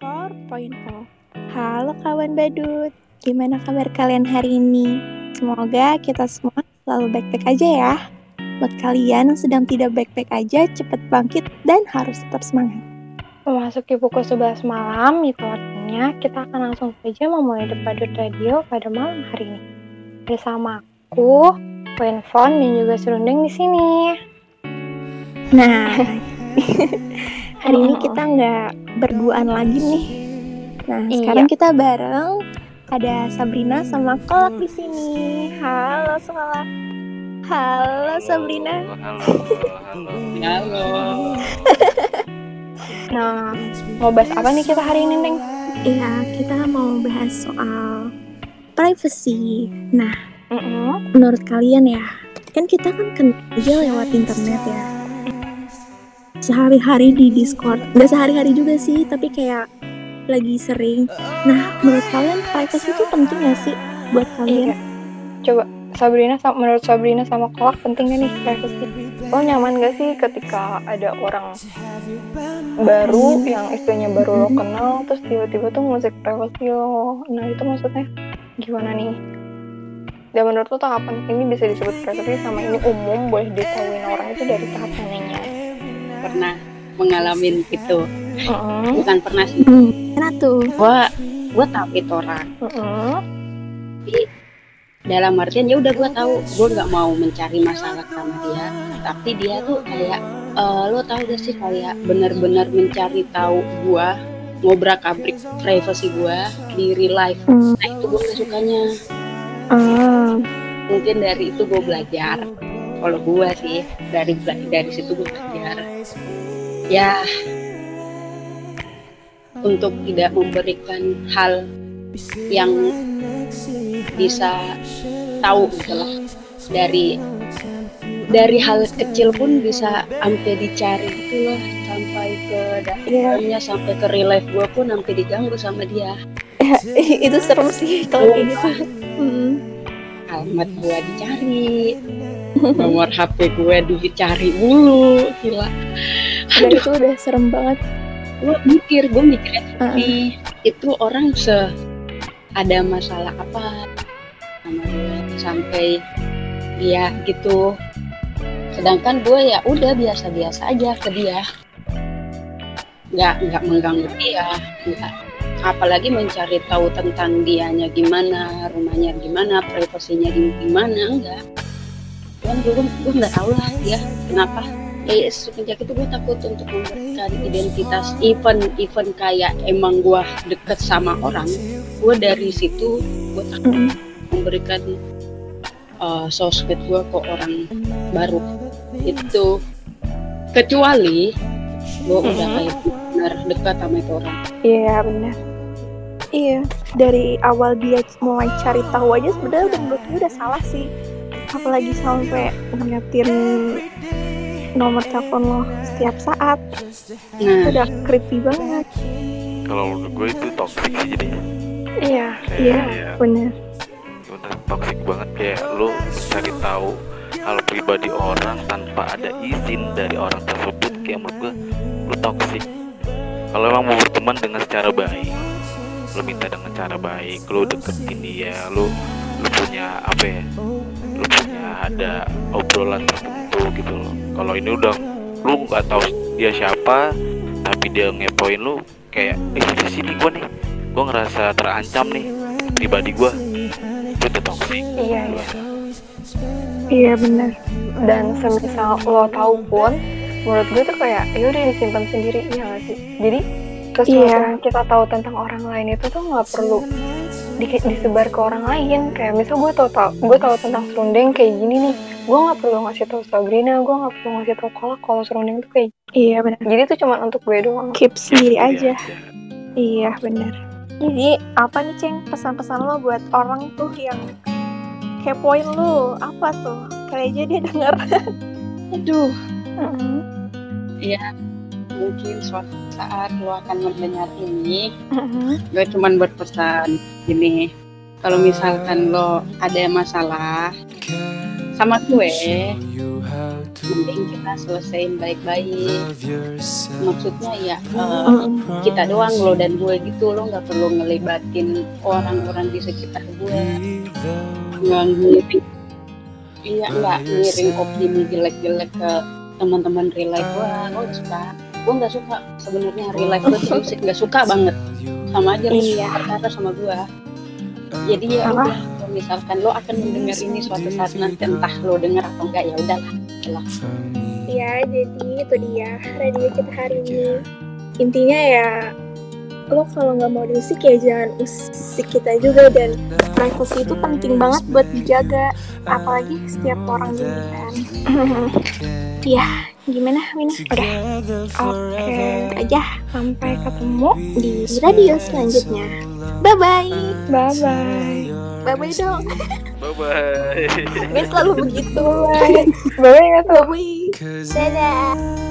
4.0 Halo kawan badut, gimana kabar kalian hari ini? Semoga kita semua selalu baik-baik aja ya. Buat kalian yang sedang tidak baik-baik aja, cepet bangkit dan harus tetap semangat. Memasuki pukul 11 malam, itu artinya kita akan langsung saja memulai The Badut Radio pada malam hari ini. Bersama aku, Wenfon, dan juga Serundeng di sini. Nah, hari ini kita nggak berduaan lagi nih. Nah, Iya. sekarang kita bareng ada Sabrina sama Kolak di sini. Halo semua. Halo Sabrina. Halo, halo. Halo. Nah, mau bahas apa nih kita hari ini, Neng? Iya, kita mau bahas soal privacy. Nah, Mm-mm. menurut kalian ya, kan kita kan kenal aja lewat internet ya. Sehari-hari di Discord. Nggak sehari-hari juga sih, tapi kayak lagi sering. Nah, menurut kalian privacy itu penting gak sih buat kalian? Iya. Coba Sabrina, sa- menurut Sabrina sama penting gak nih privacy? Lo nyaman gak sih ketika ada orang baru yang istilahnya baru lo kenal terus tiba-tiba tuh musik privacy lo? Nah itu maksudnya gimana nih? Dan menurut lo tuh kapan ini bisa disebut privacy sama ini umum boleh ditahuin orang itu dari tahap mananya? Pernah mengalami itu. Mm-mm. Bukan pernah sih. Hmm, mana tuh? Gua gua tahu itu orang. Mm-mm. Dalam artian ya udah gua tahu gua nggak mau mencari masalah sama dia. Tapi dia tuh kayak eh, lo tahu gak sih kayak benar-benar mencari tahu gua ngobrak abrik privacy gua di real life. Hmm, Nah itu gua gak sukanya. ah, Mungkin dari itu gua belajar. Kalau gua sih dari dari situ gua belajar. Ya untuk tidak memberikan hal yang bisa tahu gitu lah dari dari hal kecil pun bisa sampai dicari gitu loh sampai ke dalamnya sampai ke real life gue pun sampai diganggu sama dia itu serem sih kalau kayak gitu. Hmm. alamat gue dicari nomor HP gue dicari mulu gila. Dan itu udah serem banget. gue mikir gue mikirnya Ah. nih itu orang se ada masalah apa? Sama gue sampai dia gitu. Sedangkan gue ya udah biasa-biasa aja ke dia. Nggak nggak mengganggu dia nggak. Apalagi mencari tahu tentang dianya gimana rumahnya gimana privasinya gimana enggak kan gue gue nggak tahu lah dia kenapa eh semenjak itu gue takut untuk memberikan identitas even even kayak emang gue deket sama orang gue dari situ gue takut Mm-mm. memberikan uh, sosmed gue ke orang baru itu kecuali gue udah Mhm. kayak benar dekat sama itu orang Iya benar. Iya dari awal dia mulai cari tahu aja sebenarnya udah menurut gue udah salah sih. Apalagi sampai ngeliatin nomor telepon lo setiap saat. Itu nah udah creepy banget. Kalau menurut gue itu toxic sih jadinya. Iya. Iya. ya, Bener. bener toxic banget kayak lu cari tahu hal pribadi orang tanpa ada izin dari orang tersebut kayak menurut gue lu toxic. Kalau emang mau berteman dengan secara baik, lu minta dengan cara baik, lu deketin dia, lu punya apa ya? Lu punya ada obrolan tertentu gitu loh. Kalau ini udah lu nggak tahu dia siapa, tapi dia ngepoin lu kayak eh di sini gua nih, gua ngerasa terancam nih pribadi gua itu udah toxic. Iya, iya. Iya bener. dan semisal lo tahu pun menurut gue tuh kayak ya udah disimpan sendiri iya gak sih jadi sesuatu yang kita tahu tentang orang lain itu tuh nggak perlu di- disebar ke orang lain kayak misal gue tahu tahu gue tahu tentang serundeng kayak gini nih gue nggak perlu ngasih tahu Sabrina gue nggak perlu ngasih tahu kolak kalau serundeng tuh kayak Iya bener. jadi itu cuma untuk gue doang Keep sendiri Iya, aja. Iya bener. Jadi apa nih ceng pesan-pesan lo buat orang tuh yang kepoin lu apa tuh? Kali aja dia denger. aduh Mm-mm. Mungkin suatu saat lo akan mendengar ini. Gue cuman berpesan gini kalau misalkan lo ada masalah sama gue mending kita selesaiin baik-baik. Maksudnya ya eh, kita doang lo dan gue gitu lo nggak perlu ngelibatin orang-orang di sekitar gue. Nggak ngiring iya nggak ngiring opini jelek-jelek ke teman-teman life gue gue suka gue nggak suka sebenarnya real life gue tuh musik nggak suka banget sama aja Iya. perkara sama gue jadi ya udah kalau misalkan lo akan mendengar ini suatu saat nanti entah lo dengar atau enggak ya udahlah lah Ya, jadi itu dia radio kita hari ini. Intinya ya, lo kalau nggak mau diusik ya jangan usik kita juga dan privacy itu penting banget buat dijaga, apalagi setiap orang gini kan. ya, gimana Wina? Udah. Oke, itu aja. Sampai ketemu di radio selanjutnya. Bye bye. Bye bye. Bye bye dong. bye bye Gak selalu begitu. Bye bye. Bye bye. Bye bye. Dadah.